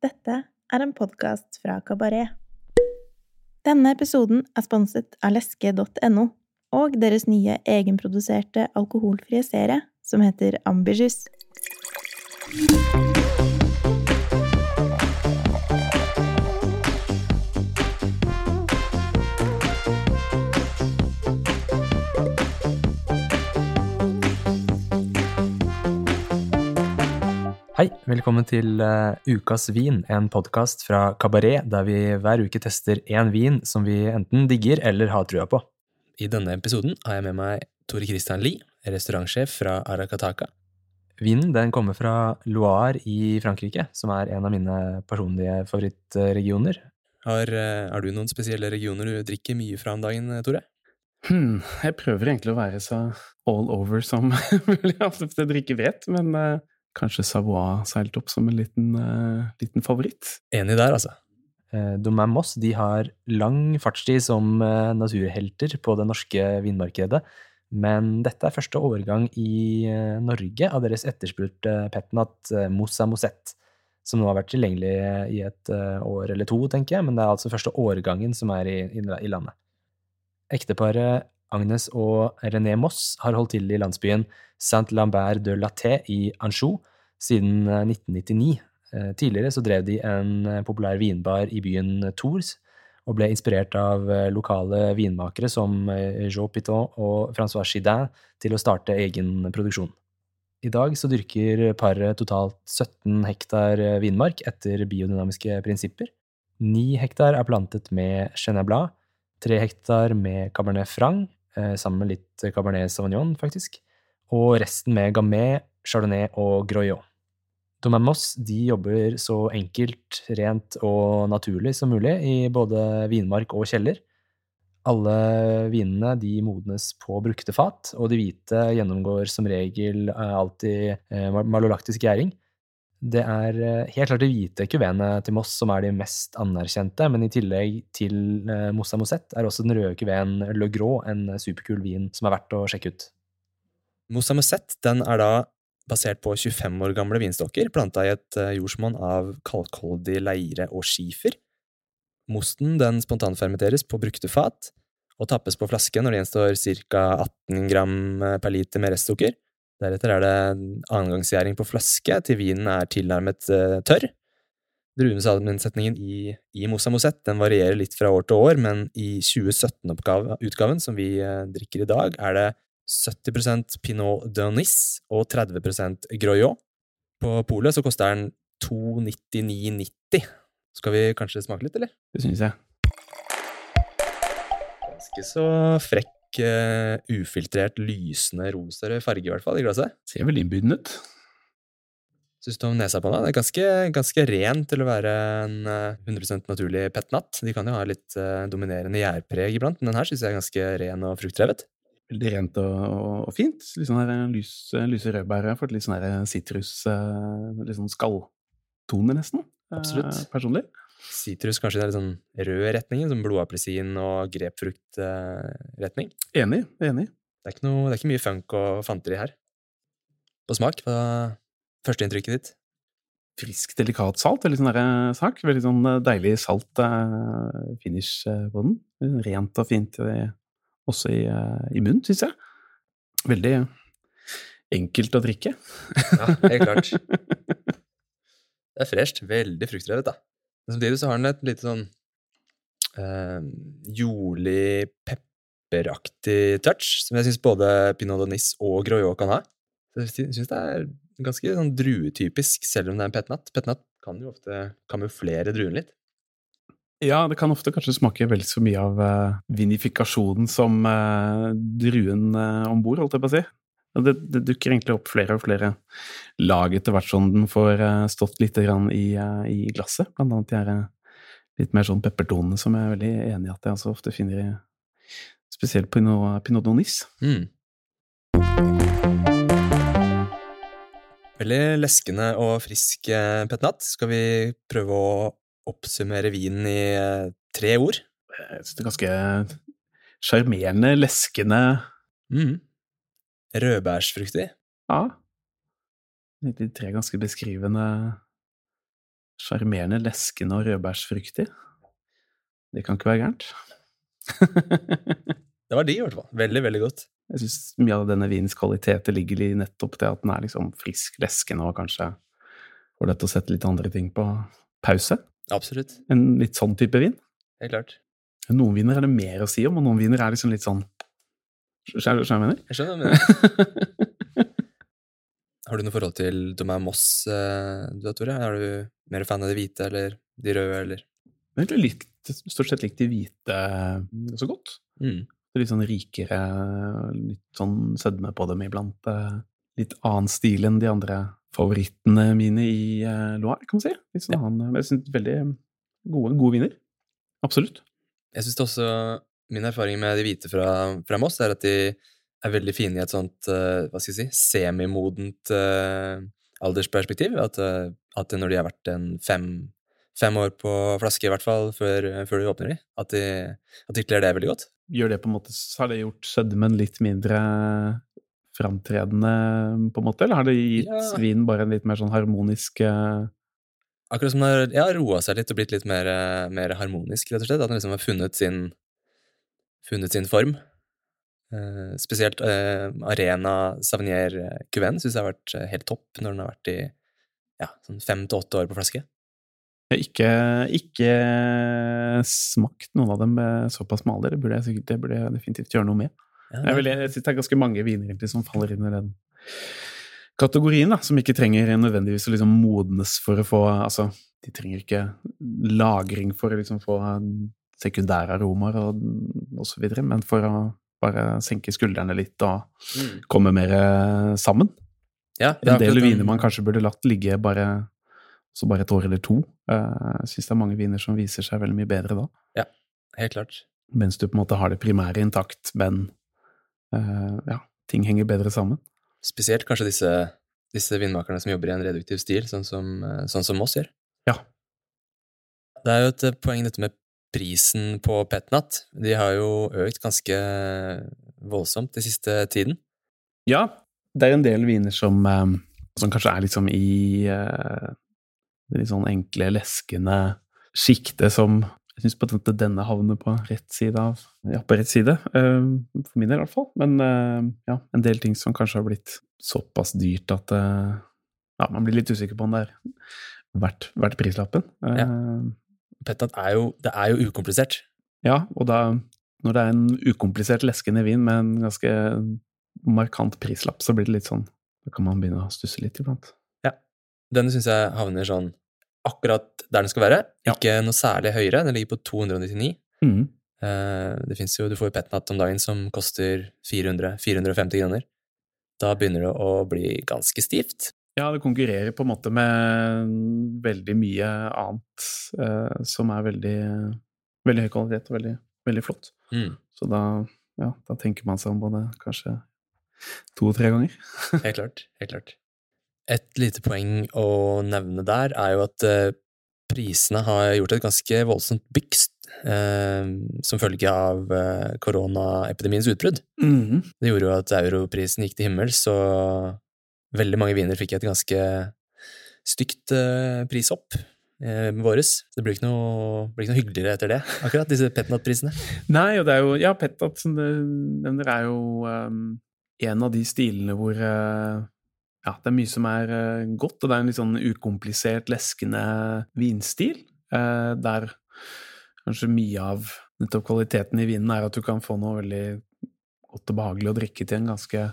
Dette er en podkast fra Kabaret. Denne episoden er sponset av leske.no og deres nye egenproduserte alkoholfrie serie som heter Ambitious. Hei, velkommen til uh, Ukas vin, en podkast fra Kabaret, der vi hver uke tester én vin som vi enten digger eller har trua på. I denne episoden har jeg med meg Tore Christian Lie, restaurantsjef fra Arakataka. Vinen den kommer fra Loire i Frankrike, som er en av mine personlige favorittregioner. Har, uh, har du noen spesielle regioner du drikker mye fra om dagen, Tore? Hmm, jeg prøver egentlig å være så all over som mulig det jeg drikker vet, men uh, kanskje Savoie seilt opp som en liten, uh, liten favoritt. Enig der, altså. Eh, Domaine Moss de har lang fartstid som eh, naturhelter på det norske vinmarkedet, men dette er første overgang i Norge av deres etterspurte petnat Moussa Mosette, som nå har vært tilgjengelig i et år eller to, tenker jeg, men det er altså første årgangen som er i, i, i landet. Ekteparet Agnes og René Moss har holdt til i landsbyen Saint-Lambert de Laté i Anjou siden eh, 1999. Eh, Tidligere så drev de en eh, populær vinbar i byen Tours, og ble inspirert av eh, lokale vinmakere som eh, Jean Piton og Francois Chidin til å starte egen produksjon. I dag så dyrker paret totalt 17 hektar eh, vinmark etter biodynamiske prinsipper. 9 hektar er plantet med Chenin Blanc, 3 hektar med Cabernet Franc, eh, sammen med litt Cabernet Sauvignon, faktisk, og resten med Gamay, Chardonnay og Groyot. Domaine Moss de jobber så enkelt, rent og naturlig som mulig i både vinmark og kjeller. Alle vinene de modnes på brukte fat, og de hvite gjennomgår som regel eh, alltid eh, malolaktisk gjæring. Det er eh, helt klart de hvite kuveene til Moss som er de mest anerkjente, men i tillegg til Mossa Mosette er også den røde kuveen Le Gros en superkul vin som er verdt å sjekke ut. Mossa Mosette den er da basert på 25 år gamle vinstokker planta i et eh, jordsmonn av kalkholdig leire og skifer. Mosten den spontanfermenteres på brukte fat og tappes på flaske når det gjenstår ca. 18 gram eh, per liter med restsukker. Deretter er det annengangsgjæring på flaske til vinen er tilnærmet eh, tørr. Druesammensetningen i, i Moussa Mosette den varierer litt fra år til år, men i 2017-utgaven, som vi drikker i dag, er det 70% Pinot de Nice og 30% Groyot. På polet så koster den 299,90. Skal vi kanskje smake litt, eller? Det syns jeg. Ganske så frekk, uh, ufiltrert, lysende rosa farge, i hvert fall, i glasset. Ser veldig innbydende ut. Syns du om nesa på den? Det er ganske, ganske ren til å være en eh, 100% naturlig petnat. De kan jo ha litt uh, dominerende gjærpreg iblant, men den her syns jeg er ganske ren og fruktdrevet. Veldig rent og, og, fint. Litt sånn her lys, lyse rødbær. Jeg har fått litt sånn her sitrus eh, Litt sånn skalltone, nesten. eh, Absolutt. Personlig. Sitrus kanskje det er litt sånn rød retning, som blodappelsin og grepfruktretning. Enig. Enig. Det er ikke, noe, det er ikke mye funk og fanteri her. På smak, hva er førsteinntrykket ditt? frisk, delikat salt. Veldig sånn sak. Veldig sånn eh, deilig salt eh, finish eh, på den. Rent og fint eh, også i, eh, i munnen, syns jeg. Veldig enkelt å drikke. Ja, helt klart. Det er fresht. Veldig fruktdrevet, da. Men samtidig så har den et lite sånn eh, jordlig, pepperaktig touch, som jeg syns både Pinot de Nice og Groyot kan ha. Jeg syns det er ganske sånn druetypisk, selv om det er en petnat. Petnat kan jo ofte kamuflere druen litt. Ja, det kan ofte kanskje smake vel så mye av uh, vinifikasjonen som uh, druen uh, om bord, holdt jeg på å si. Det, det dukker egentlig opp flere og flere lag etter hvert som den får uh, stått litt i, i glasset. Blant annet de her litt mer sånn peppertonene som jeg er veldig enig i at jeg altså ofte finner i spesielt Pinot, Pinot Nonis. Mm. Veldig leskende og frisk petnat. Skal vi prøve å oppsummere vinen i eh, tre ord? Jeg synes det er ganske sjarmerende, leskende Mm. Rødbærsfruktig. Ja. De tre ganske beskrivende Sjarmerende, leskende og rødbærsfruktig. Det kan ikke være gærent. Det var de, i hvert fall. Veldig, veldig godt. Jeg syns mye av denne vinens kvaliteter ligger i nettopp det at den er liksom frisk, leskende og kanskje får deg til å sette litt andre ting på pause. Absolutt. En litt sånn type vin. Helt klart. Noen viner er det mer å si om, og noen viner er liksom litt sånn Skjønner du hva jeg mener? Jeg skjønner hva du mener. Har du noe forhold til Domain Moss, eh, du da, Tore? Er du mer fan av de hvite eller de røde, eller? Jeg har egentlig stort sett likt de hvite så godt. Mm. Litt sånn rikere, litt sånn sødme på dem iblant. eh, Litt annen stil enn de andre favorittene mine i uh, Loire, kan man si. Litt sånn annen, men jeg synes veldig gode, gode viner. Absolutt. Jeg syns også Min erfaring med de hvite fra, fra Moss er at de er veldig fine i et sånt uh, hva skal jeg si, semimodent uh, aldersperspektiv. At, eh, at når de har vært en fem, fem år på flaske, i hvert fall, før, før du åpner de, at de, at de kler det veldig godt. Gjør det på en måte, så har det gjort sødmen litt mindre framtredende, på en måte? Eller har det gitt Ja. vinen bare en litt mer sånn harmonisk eh, Akkurat som den har ja, roa seg litt og blitt litt mer, eh, mer harmonisk, rett og slett. At den liksom har funnet sin, funnet sin form. Eh, spesielt eh, Arena Savnier Cuven syns jeg har vært eh, helt topp når den har vært i ja, sånn fem til åtte år på flaske. Jeg har ikke, ikke smakt noen av dem såpass såpass alder. Det burde jeg, det burde jeg definitivt gjøre noe med. Ja, Jeg, vil, jeg synes det er ganske mange viner egentlig som faller inn i den kategorien, da, som ikke trenger nødvendigvis å liksom modnes for å få Altså, de trenger ikke lagring for å liksom få sekundære aromaer og, og så videre, men for å bare senke skuldrene litt og Mm. komme mer eh, sammen. Ja, det En del viner man kanskje burde latt ligge bare, så bare et år eller to. Eh, Jeg syns det er mange viner som viser seg veldig mye bedre da. Ja, Helt klart. Mens du på en måte har det primære intakt, men ja, ting henger bedre sammen. Spesielt kanskje disse, disse vindmakerne som jobber i en reduktiv stil, sånn som, eh, sånn som oss gjør. Ja. Det er jo et eh, poeng dette med prisen på Petnat. De har jo økt ganske voldsomt den siste tiden. Ja, det er en del viner som, eh, som kanskje er liksom i eh, det litt sånn enkle, leskende sjiktet som jeg syns på en måte denne havner på rett side av Ja, på rett side, eh, for min del i hvert fall. Men eh, ja, en del ting som kanskje har blitt såpass dyrt at eh, ja, man blir litt usikker på om det er verdt, verdt prislappen. Ja. Pettat er jo, det er jo ukomplisert. Ja, og da, når det er en ukomplisert leskende vin med en ganske markant prislapp, så blir det litt sånn Da kan man begynne å stusse litt iblant. Ja. Denne syns jeg havner sånn akkurat der den skal være. Ja. Ikke noe særlig høyere. Den ligger på 299. Mm. Eh, det finnes jo, Du får jo Petnat om dagen som koster 400-450 kroner. Da begynner det å bli ganske stivt. Ja, det konkurrerer på en måte med veldig mye annet eh, som er veldig, veldig høy kvalitet og veldig, veldig flott. Mm, Så da, ja, da tenker man seg om både kanskje to-tre ganger. helt klart. Helt klart. Et lite poeng å nevne der er jo at eh, prisene har gjort et ganske voldsomt byks eh, som følge av eh, koronaepidemiens utbrudd. Mm. Det gjorde jo at europrisen gikk til himmels, og veldig mange viner fikk et ganske stygt eh, prishopp eh, våres. Det blir ikke, noe, blir ikke noe hyggeligere etter det, akkurat, disse Petnat-prisene. Nei, og det er jo Ja, Petnat som du nevner, er jo um, en av de stilene hvor uh, ja, det er mye som er uh, godt, og det er en litt sånn ukomplisert, leskende vinstil, uh, der kanskje mye av nettopp kvaliteten i vinen er at du kan få noe veldig godt og behagelig å drikke til en ganske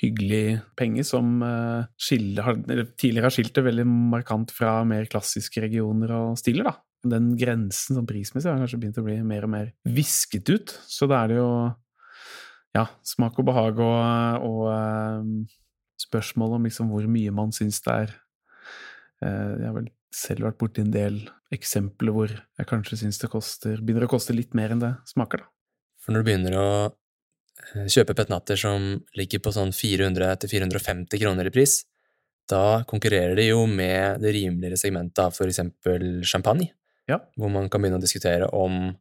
hyggelig penge, som uh, skiller, tidligere har skilt det veldig markant fra mer klassiske regioner og stiler, da den grensen som prismessig har kanskje begynt å bli mer og mer visket ut. Så da er det jo ja, smak og behag og, og spørsmål om liksom hvor mye man syns det er. Uh, jeg har vel selv vært borti en del eksempler hvor jeg kanskje syns det koster, begynner å koste litt mer enn det smaker, da. For når du begynner å eh, kjøpe petnatter som ligger på sånn 400-450 kroner i pris, da konkurrerer de jo med det rimeligere segmentet av for eksempel champagne, Ja. hvor man kan begynne å diskutere om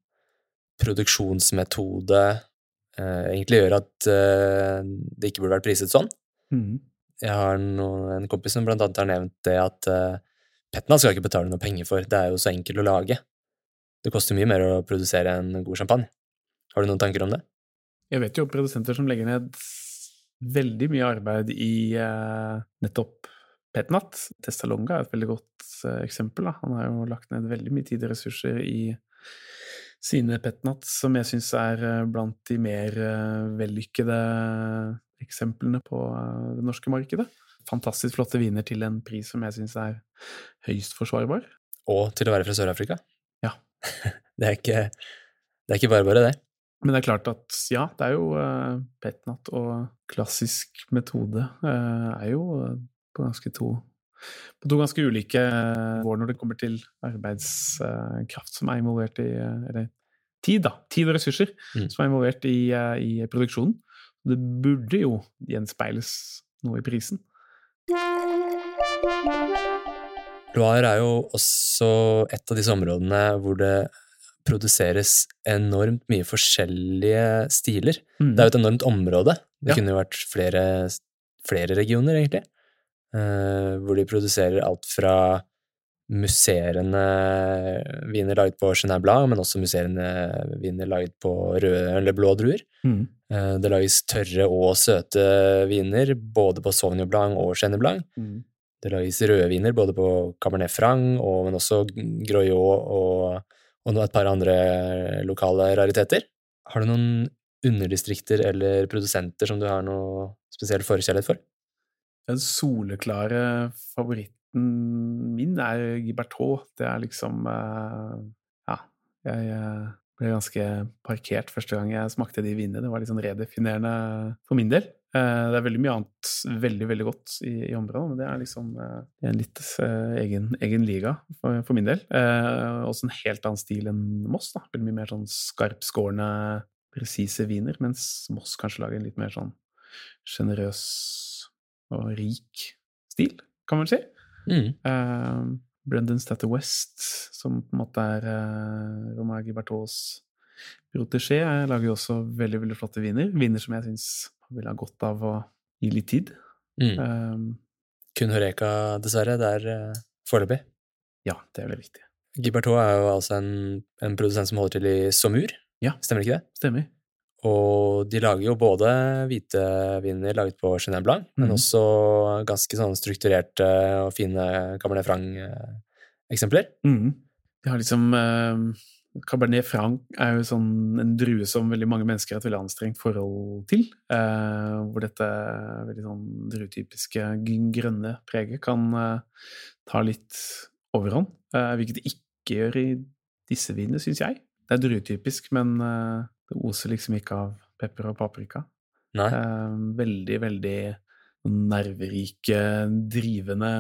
produksjonsmetode eh, egentlig gjør at eh, det ikke burde vært priset sånn. Mm. Jeg har noen, en kompis som blant annet har nevnt det at uh, Petna skal ikke betale noe penger for, det er jo så enkelt å lage. Det koster mye mer å produsere en god champagne. Har du noen tanker om det? Jeg vet jo produsenter som legger ned veldig mye arbeid i uh, nettopp Petnat. Testalonga er et veldig godt uh, eksempel. Da. Han har jo lagt ned veldig mye tid og ressurser i sine Petnat, som jeg syns er uh, blant de mer vellykkede eksemplene på det norske markedet. Fantastisk flotte viner til en pris som jeg syns er høyst forsvarbar. Og til å være fra Sør-Afrika? Ja. det, er ikke, det er ikke bare bare, det. Men det er klart at ja, det er jo uh, petnat og klassisk metode uh, er jo på ganske to på to ganske ulike nivåer når det kommer til arbeidskraft som er involvert i Eller tid, da. Tid og ressurser mm. som er involvert i, i, produksjonen. Det burde jo gjenspeiles noe i prisen. Loire er jo også et av disse områdene hvor det produseres enormt mye forskjellige stiler. Mm. Det er jo et enormt område. Det ja. kunne jo vært flere, flere regioner, egentlig. Uh, hvor de produserer alt fra musserende viner laget på Chenin Blanc, men også musserende viner laget på røde eller blå druer. Mm. Uh, det lages tørre og søte viner både på Sauvignon Blanc og Chenin Blanc. Mm. Det lages røde viner både på Cabernet Franc, og, men også Groyot og og et par andre lokale rariteter. Har du noen underdistrikter eller produsenter som du har noe spesiell forkjærlighet for? Den soleklare favoritten min er Gibertot. Det er liksom uh, Ja, jeg ble ganske parkert første gang jeg smakte de vinene. Det var litt sånn redefinerende for min del. Eh, det er veldig mye annet veldig veldig godt i, i området, men det er liksom uh, en litt egen, egen, liga for, for min del. Også en helt annen stil enn Moss. da. Veldig mye mer sånn skarpskårne, presise viner, mens Moss kanskje lager en litt mer sånn sjenerøs og rik stil, kan man si. Mm. Uh, Brendan Statter West, som på en måte er uh, Romain Gibertos protégé, lager jo også veldig veldig flotte viner. Viner som jeg syns vil ha godt av å gi litt tid. Mm. Um, Kun Horeka, dessverre. Det er uh, foreløpig. Ja, det er veldig viktig. Gibertot er jo altså en, en, produsent som holder til i Saumur, ja, stemmer ikke det? Stemmer. Og de lager jo både hvite viner laget på Chenin Blanc, mm. men også ganske sånn strukturerte og fine Cabernet Franc-eksempler. Mm. De har liksom eh, Cabernet Franc er jo sånn en drue som veldig mange mennesker har et veldig anstrengt forhold til. Eh, hvor dette veldig sånn druetypiske grønne preget kan eh, ta litt overhånd. Eh, hvilket det ikke gjør i disse vinene, syns jeg. Det er druetypisk, men eh, det oser liksom ikke av pepper og paprika. Eh, veldig, veldig nerverike, drivende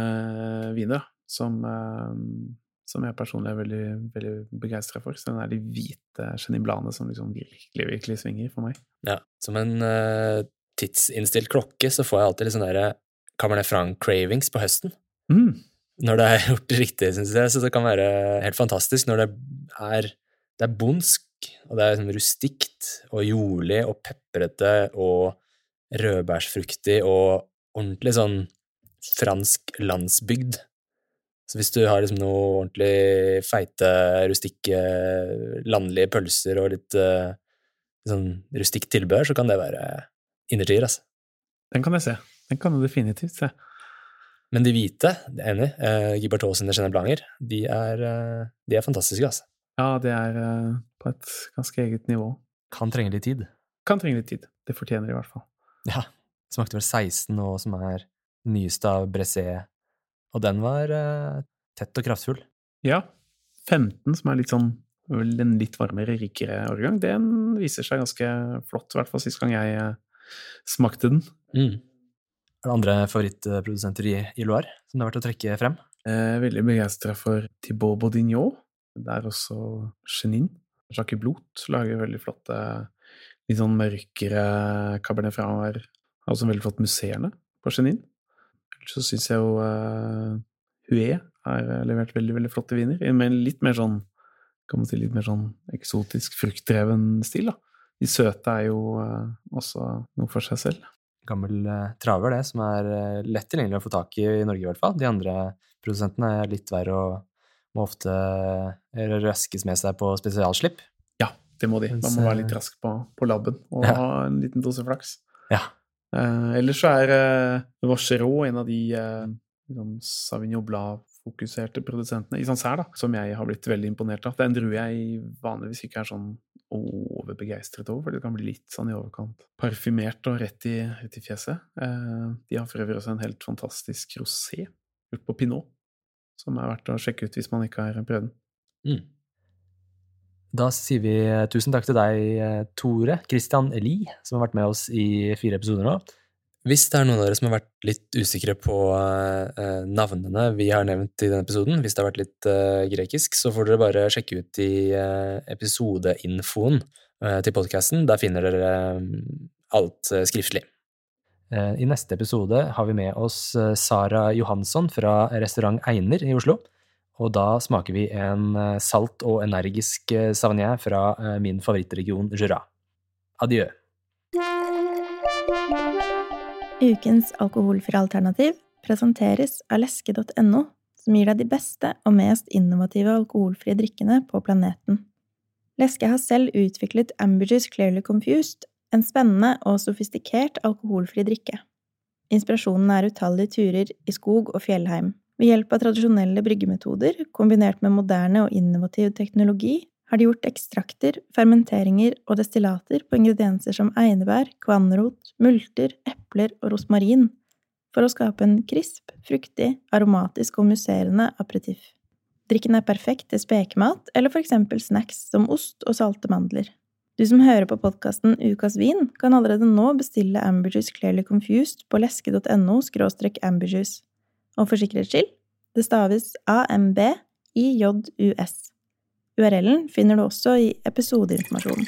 viner som eh, som jeg personlig er veldig, veldig begeistra for. Så den er de hvite genibladene som liksom virkelig, virkelig svinger for meg. Ja, som en uh, tidsinnstilt klokke så får jeg alltid litt sånn derre Cabernet Franc-cravings på høsten. Mm. Når det er gjort riktig, syns jeg. Så det kan være helt fantastisk når det er, det er bondsk, og det er liksom rustikt og jordlig og peprete og rødbærsfruktig og ordentlig sånn fransk landsbygd. Så hvis du har liksom noe ordentlig feite, rustikke, landlige pølser og litt uh, sånn rustikt tilbehør, så kan det være innertier, altså. Den kan jeg se. Den kan du definitivt se. Men de hvite, det er enig, uh, Gibertot sine Chenin Blanger, de er, uh, de er fantastiske, altså. Ja, det er uh, på et ganske eget nivå. Kan trenge litt tid. Kan trenge litt tid. Det fortjener de i hvert fall. Ja. Smakte vel 16 nå, som er nyeste av Bressé og den var uh, tett og kraftfull. Ja. 15, som er litt sånn en litt varmere, rikere årgang, den viser seg ganske flott, i hvert fall sist gang jeg uh, smakte den. Mm. Er det andre favorittprodusenter i, i Loire som det har vært å trekke frem? Eh, veldig begeistra for Thibaut Baudignot. Det er også Chenin. Jacques Blot lager veldig flotte, litt sånn mørkere Cabernet Franc. Har også veldig flott musserende på Chenin Ellers så syns jeg jo uh, Hue har eh, levert veldig veldig flotte viner, med en litt mer sånn kan man si litt mer sånn eksotisk, fruktdreven stil. da. De søte er jo uh, også noe for seg selv. Gammel uh, traver, det, som er uh, lett tilgjengelig å få tak i i Norge, i hvert fall. De andre Produsentene er litt verre og må ofte røskes med seg på spesialslipp. Ja, det må de. Man må være litt rask på, på labben og Ja. ha en liten dose flaks. Ja. Eh, ellers så er eh, Vachereau en av de eh, liksom Sauvignon Blad-fokuserte produsentene i Sancerre, da, som jeg har blitt veldig imponert av. Det er en drue jeg vanligvis ikke er sånn overbegeistret over, for det kan bli litt sånn i overkant parfymert og rett i, rett i fjeset. Eh, de har for øvrig også en helt fantastisk rosé gjort på pinot, som er verdt å sjekke ut hvis man ikke har prøvd den. Mm. Da sier vi eh, tusen takk til deg, eh, Tore Christian Lie, som har vært med oss i fire episoder nå. Hvis det er noen av dere som har vært litt usikre på eh, navnene vi har nevnt i denne episoden, hvis det har vært litt grekisk, så får dere bare sjekke ut i episodeinfoen til podkasten. Der finner dere alt skriftlig. Eh, I neste episode har vi med oss eh, Sara Johansson fra restaurant Einer i Oslo. Og da smaker vi en eh, salt og energisk savagnin fra min favorittregion Jura. Adjø. Ukens alkoholfrie alternativ presenteres av leske.no, som gir deg de beste og mest innovative alkoholfrie drikkene på planeten. Leske har selv utviklet Ambergers Clearly Confused, en spennende og sofistikert alkoholfri drikke. Inspirasjonen er utallige turer i skog og fjellheim. Ved hjelp av tradisjonelle bryggemetoder, kombinert med moderne og innovativ teknologi, har de gjort ekstrakter, fermenteringer og destillater på ingredienser som einebær, kvannrot, multer, epler og rosmarin, for å skape en krisp, fruktig, aromatisk og musserende aperitiff. Drikken er perfekt til spekemat eller for eksempel snacks som ost og salte mandler. Du som hører på podkasten Ukas vin, kan allerede nå bestille Amberjuice Clearly Confused på leske.no amberjuice. Og for sikkerhets skyld, det staves AMBIJUS. URL-en finner du også i episodeinformasjonen.